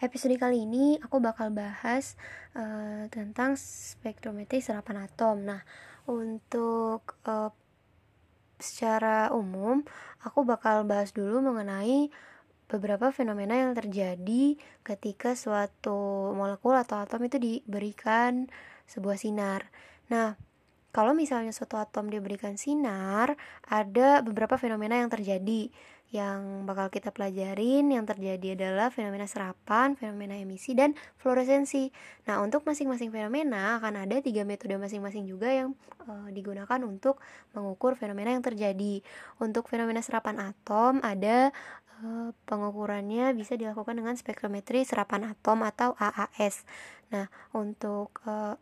episode kali ini aku bakal bahas uh, tentang spektrometri serapan atom. Nah, untuk uh, secara umum, aku bakal bahas dulu mengenai beberapa fenomena yang terjadi ketika suatu molekul atau atom itu diberikan sebuah sinar. Nah, kalau misalnya suatu atom diberikan sinar, ada beberapa fenomena yang terjadi yang bakal kita pelajarin yang terjadi adalah fenomena serapan, fenomena emisi, dan fluoresensi. Nah, untuk masing-masing fenomena akan ada tiga metode masing-masing juga yang e, digunakan untuk mengukur fenomena yang terjadi. Untuk fenomena serapan atom ada e, pengukurannya bisa dilakukan dengan spektrometri serapan atom atau AAS. Nah, untuk e,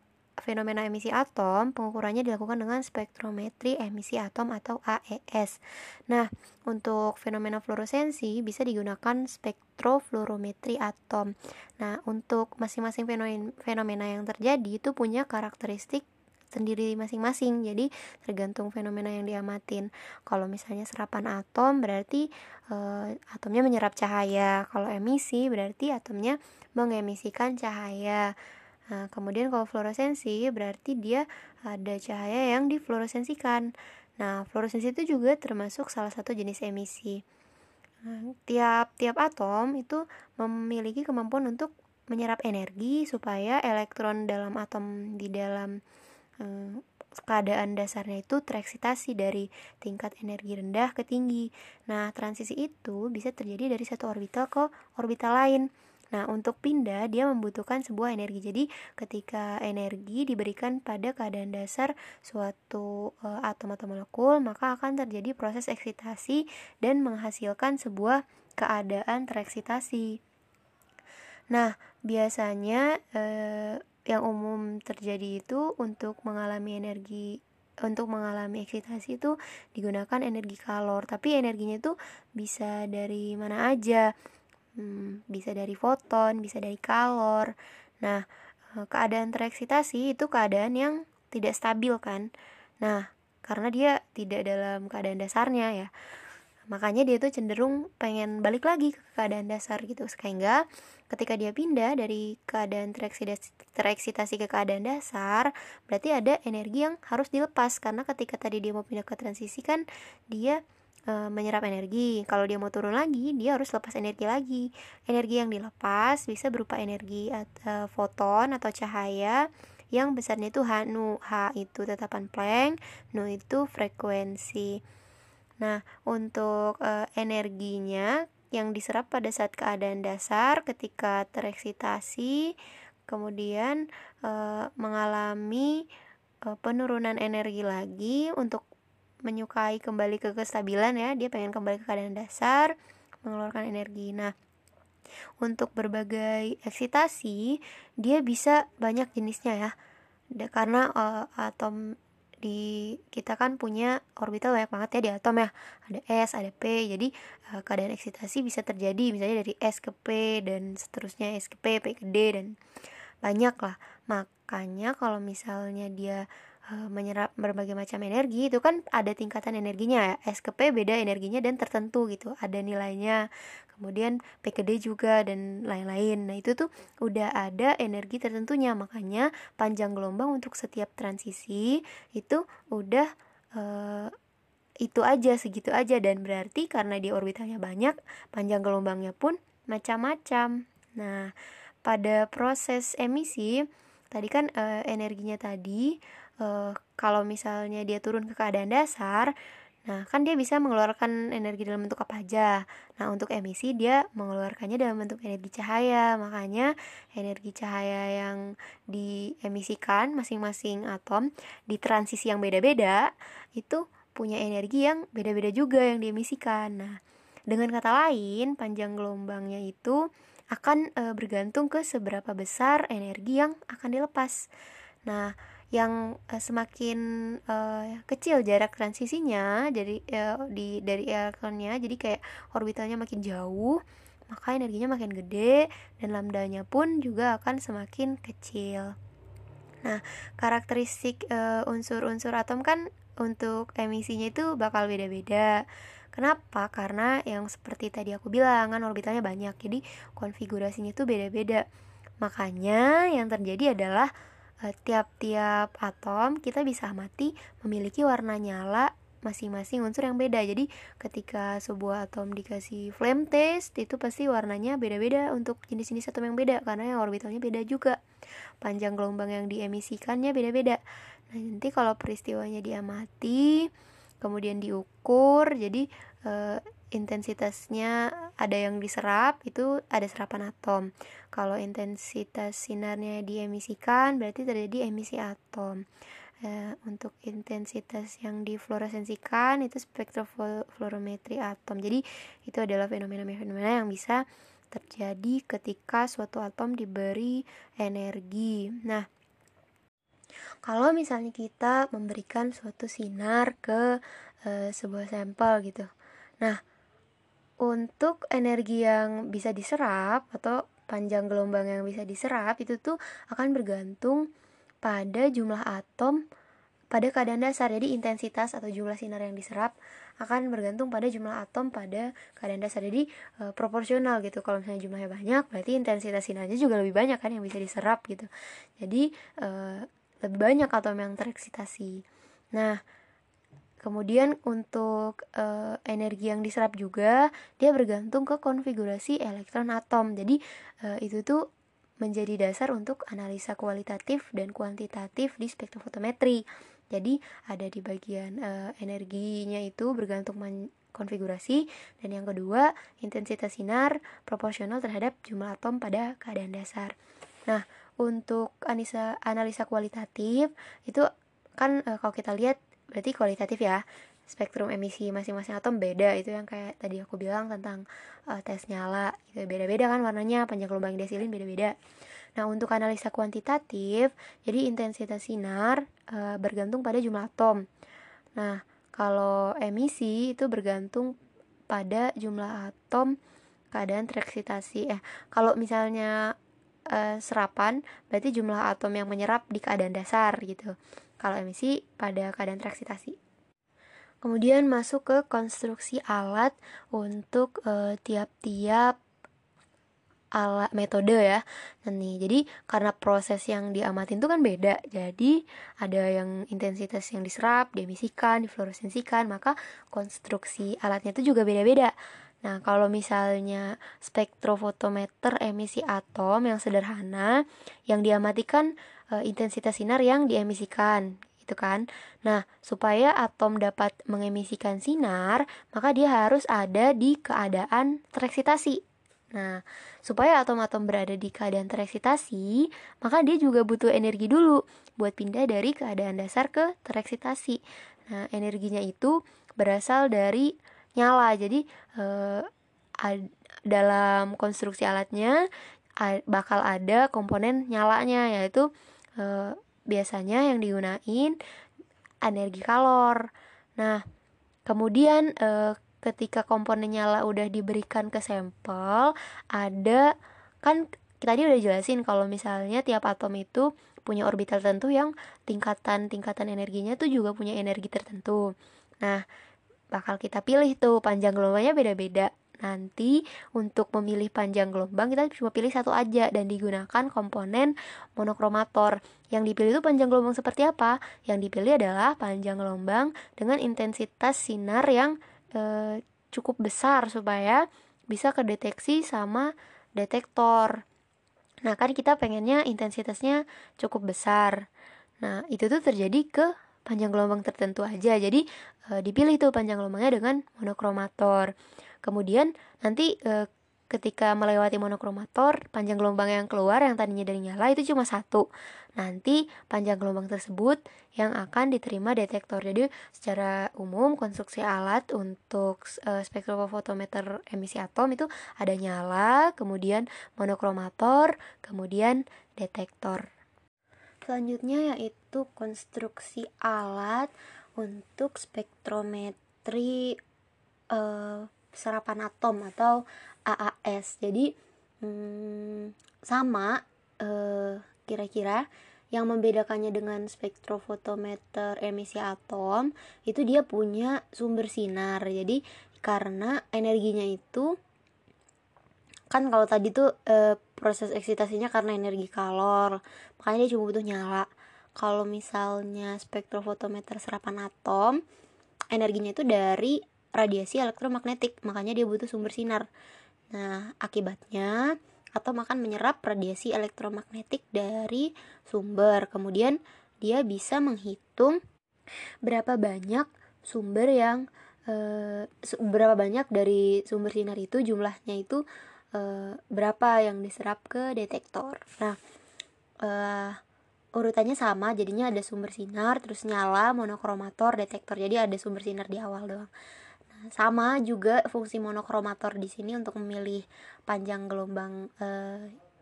fenomena emisi atom, pengukurannya dilakukan dengan spektrometri emisi atom atau AES. Nah, untuk fenomena fluoresensi bisa digunakan spektrofluorometri atom. Nah, untuk masing-masing fenomena yang terjadi itu punya karakteristik sendiri masing-masing. Jadi tergantung fenomena yang diamatin. Kalau misalnya serapan atom berarti e, atomnya menyerap cahaya. Kalau emisi berarti atomnya mengemisikan cahaya. Nah, kemudian kalau fluoresensi berarti dia ada cahaya yang difluoresensikan. Nah, fluoresensi itu juga termasuk salah satu jenis emisi. Nah, tiap-tiap atom itu memiliki kemampuan untuk menyerap energi supaya elektron dalam atom di dalam eh, keadaan dasarnya itu tereksitasi dari tingkat energi rendah ke tinggi. Nah, transisi itu bisa terjadi dari satu orbital ke orbital lain. Nah, untuk pindah dia membutuhkan sebuah energi. Jadi, ketika energi diberikan pada keadaan dasar suatu e, atom atau molekul, maka akan terjadi proses eksitasi dan menghasilkan sebuah keadaan tereksitasi. Nah, biasanya e, yang umum terjadi itu untuk mengalami energi untuk mengalami eksitasi itu digunakan energi kalor, tapi energinya itu bisa dari mana aja hmm, bisa dari foton, bisa dari kalor. Nah, eh, keadaan tereksitasi itu keadaan yang tidak stabil kan. Nah, karena dia tidak dalam keadaan dasarnya ya. Makanya dia tuh cenderung pengen balik lagi ke keadaan dasar gitu. Sehingga ketika dia pindah dari keadaan tereksitasi, tereksitasi ke keadaan dasar, berarti ada energi yang harus dilepas karena ketika tadi dia mau pindah ke transisi kan dia e, menyerap energi. Kalau dia mau turun lagi, dia harus lepas energi lagi. Energi yang dilepas bisa berupa energi e, foton atau cahaya yang besarnya itu H nu. H itu tetapan Planck, nu itu frekuensi. Nah, untuk e, energinya yang diserap pada saat keadaan dasar ketika tereksitasi kemudian e, mengalami penurunan energi lagi untuk menyukai kembali ke kestabilan ya. Dia pengen kembali ke keadaan dasar mengeluarkan energi. Nah untuk berbagai eksitasi dia bisa banyak jenisnya ya. Karena uh, atom di kita kan punya orbital banyak banget ya di atom ya. Ada S ada P. Jadi uh, keadaan eksitasi bisa terjadi misalnya dari S ke P dan seterusnya S ke P P ke D dan banyak lah makanya kalau misalnya dia Eh, menyerap berbagai macam energi itu kan ada tingkatan energinya ya. S ke P beda energinya dan tertentu gitu ada nilainya. Kemudian P ke D juga dan lain-lain. Nah itu tuh udah ada energi tertentunya. Makanya panjang gelombang untuk setiap transisi itu udah uh, itu aja segitu aja. Dan berarti karena di orbitalnya banyak panjang gelombangnya pun macam-macam. Nah pada proses emisi tadi kan uh, energinya tadi uh, kalau misalnya dia turun ke keadaan dasar Nah, kan dia bisa mengeluarkan energi dalam bentuk apa aja. Nah, untuk emisi dia mengeluarkannya dalam bentuk energi cahaya. Makanya energi cahaya yang diemisikan masing-masing atom di transisi yang beda-beda itu punya energi yang beda-beda juga yang diemisikan. Nah, dengan kata lain, panjang gelombangnya itu akan e, bergantung ke seberapa besar energi yang akan dilepas. Nah, yang uh, semakin uh, kecil jarak transisinya jadi uh, di dari elektronnya jadi kayak orbitalnya makin jauh maka energinya makin gede dan lambdanya pun juga akan semakin kecil. Nah, karakteristik unsur unsur-unsur atom kan untuk emisinya itu bakal beda-beda Kenapa? Karena yang seperti tadi aku bilang kan orbitalnya banyak, jadi konfigurasinya itu beda-beda. Makanya yang terjadi adalah tiap-tiap uh, atom kita bisa amati memiliki warna nyala masing-masing unsur yang beda. Jadi ketika sebuah atom dikasih flame test itu pasti warnanya beda-beda untuk jenis-jenis atom yang beda karena yang orbitalnya beda juga. Panjang gelombang yang diemisikannya beda-beda. Nah, nanti kalau peristiwanya diamati kemudian diukur jadi e, intensitasnya ada yang diserap itu ada serapan atom. Kalau intensitas sinarnya diemisikan berarti terjadi emisi atom. E, untuk intensitas yang difluoresensikan itu spektrofluorometri atom. Jadi itu adalah fenomena-fenomena yang bisa terjadi ketika suatu atom diberi energi. Nah kalau misalnya kita memberikan suatu sinar ke e, sebuah sampel gitu. Nah, untuk energi yang bisa diserap atau panjang gelombang yang bisa diserap itu tuh akan bergantung pada jumlah atom pada keadaan dasar. Jadi intensitas atau jumlah sinar yang diserap akan bergantung pada jumlah atom pada keadaan dasar. Jadi e, proporsional gitu. Kalau misalnya jumlahnya banyak, berarti intensitas sinarnya juga lebih banyak kan yang bisa diserap gitu. Jadi e, lebih banyak atom yang tereksitasi. Nah, kemudian untuk e, energi yang diserap juga dia bergantung ke konfigurasi elektron atom. Jadi e, itu tuh menjadi dasar untuk analisa kualitatif dan kuantitatif di spektrofotometri. Jadi ada di bagian e, energinya itu bergantung konfigurasi dan yang kedua intensitas sinar proporsional terhadap jumlah atom pada keadaan dasar. Nah, untuk analisa analisa kualitatif itu kan e, kalau kita lihat berarti kualitatif ya spektrum emisi masing-masing atom beda. Itu yang kayak tadi aku bilang tentang e, tes nyala gitu. Beda-beda kan warnanya panjang gelombang desilin beda-beda. Nah untuk analisa kuantitatif jadi intensitas sinar e, bergantung pada jumlah atom. Nah kalau emisi itu bergantung pada jumlah atom keadaan tereksitasi eh kalau misalnya uh, serapan berarti jumlah atom yang menyerap di keadaan dasar gitu. Kalau emisi pada keadaan tereksitasi. Kemudian masuk ke konstruksi alat untuk uh, tiap-tiap alat metode ya. Nah nih, jadi karena proses yang diamatin itu kan beda. Jadi ada yang intensitas yang diserap, diemisikan, difluoresensikan, maka konstruksi alatnya itu juga beda-beda. Nah, kalau misalnya spektrofotometer emisi atom yang sederhana yang diamatikan e, intensitas sinar yang diemisikan itu kan. Nah, supaya atom dapat mengemisikan sinar, maka dia harus ada di keadaan tereksitasi. Nah, supaya atom-atom berada di keadaan tereksitasi, maka dia juga butuh energi dulu buat pindah dari keadaan dasar ke tereksitasi. Nah, energinya itu berasal dari nyala jadi uh, ad, dalam konstruksi alatnya ad, bakal ada komponen nyalanya yaitu uh, biasanya yang digunain energi kalor nah kemudian uh, ketika komponen nyala udah diberikan ke sampel ada kan tadi udah jelasin kalau misalnya tiap atom itu punya orbital tertentu yang tingkatan-tingkatan energinya tuh juga punya energi tertentu. Nah, bakal kita pilih tuh panjang gelombangnya beda-beda nanti untuk memilih panjang gelombang kita cuma pilih satu aja dan digunakan komponen monokromator. Yang dipilih itu panjang gelombang seperti apa? Yang dipilih adalah panjang gelombang dengan intensitas sinar yang e, cukup besar supaya bisa kedeteksi sama detektor. Nah kan kita pengennya intensitasnya cukup besar. Nah itu tuh terjadi ke panjang gelombang tertentu aja. Jadi e, dipilih tuh panjang gelombangnya dengan monokromator. Kemudian nanti e, ketika melewati monokromator, panjang gelombang yang keluar yang tadinya dari nyala itu cuma satu. Nanti panjang gelombang tersebut yang akan diterima detektor. Jadi secara umum konstruksi alat untuk e, spektrofotometer emisi atom itu ada nyala, kemudian monokromator, kemudian detektor. Selanjutnya yaitu konstruksi alat untuk spektrometri uh, serapan atom atau AAS. Jadi hmm, sama eh, kira-kira yang membedakannya dengan spektrofotometer emisi atom itu dia punya sumber sinar. Jadi karena energinya itu kan kalau tadi tuh e, proses eksitasinya karena energi kalor makanya dia cuma butuh nyala. Kalau misalnya spektrofotometer serapan atom energinya itu dari radiasi elektromagnetik makanya dia butuh sumber sinar. Nah akibatnya atom akan menyerap radiasi elektromagnetik dari sumber. Kemudian dia bisa menghitung berapa banyak sumber yang e, berapa banyak dari sumber sinar itu jumlahnya itu e, berapa yang diserap ke detektor. Nah, e, urutannya sama, jadinya ada sumber sinar, terus nyala, monokromator, detektor. Jadi ada sumber sinar di awal doang. Nah, sama juga fungsi monokromator di sini untuk memilih panjang gelombang e,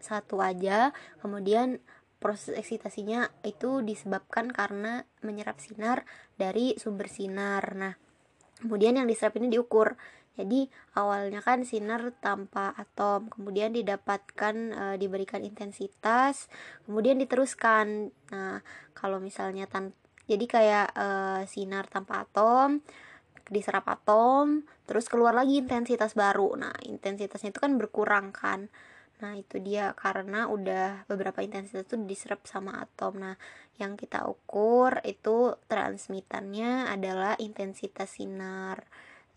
satu aja. Kemudian proses eksitasinya itu disebabkan karena menyerap sinar dari sumber sinar. Nah, kemudian yang diserap ini diukur. Jadi awalnya kan sinar tanpa atom, kemudian didapatkan e, diberikan intensitas, kemudian diteruskan. Nah, kalau misalnya tan jadi kayak e, sinar tanpa atom diserap atom, terus keluar lagi intensitas baru. Nah, intensitasnya itu kan berkurang kan. Nah, itu dia karena udah beberapa intensitas itu diserap sama atom. Nah, yang kita ukur itu transmitannya adalah intensitas sinar.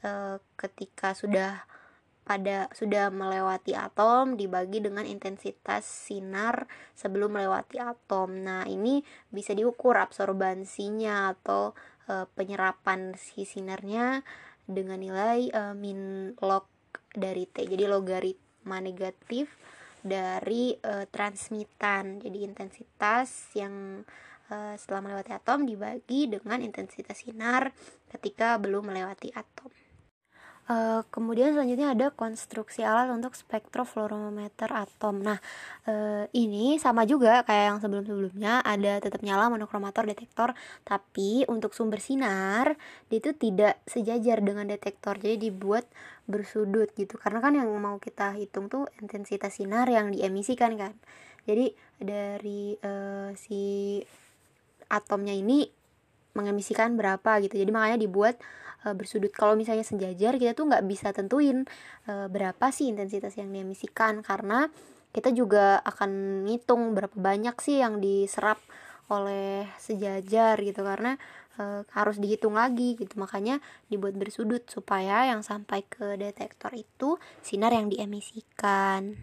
E, ketika sudah pada sudah melewati atom dibagi dengan intensitas sinar sebelum melewati atom. Nah, ini bisa diukur absorbansinya atau e, penyerapan si sinarnya dengan nilai e, min log dari T. Jadi logaritma negatif dari uh, transmitan. Jadi intensitas yang uh, setelah melewati atom dibagi dengan intensitas sinar ketika belum melewati atom. Uh, kemudian selanjutnya ada konstruksi alat untuk spektrofluorometer atom. Nah, uh, ini sama juga kayak yang sebelum-sebelumnya, ada tetap nyala monokromator detektor, tapi untuk sumber sinar itu tidak sejajar dengan detektor. Jadi dibuat bersudut gitu. Karena kan yang mau kita hitung tuh intensitas sinar yang diemisikan kan. Jadi dari uh, si atomnya ini mengemisikan berapa gitu. Jadi makanya dibuat uh, bersudut. Kalau misalnya sejajar kita tuh nggak bisa tentuin uh, berapa sih intensitas yang diemisikan karena kita juga akan ngitung berapa banyak sih yang diserap oleh sejajar gitu. Karena e, harus dihitung lagi gitu. Makanya dibuat bersudut supaya yang sampai ke detektor itu sinar yang diemisikan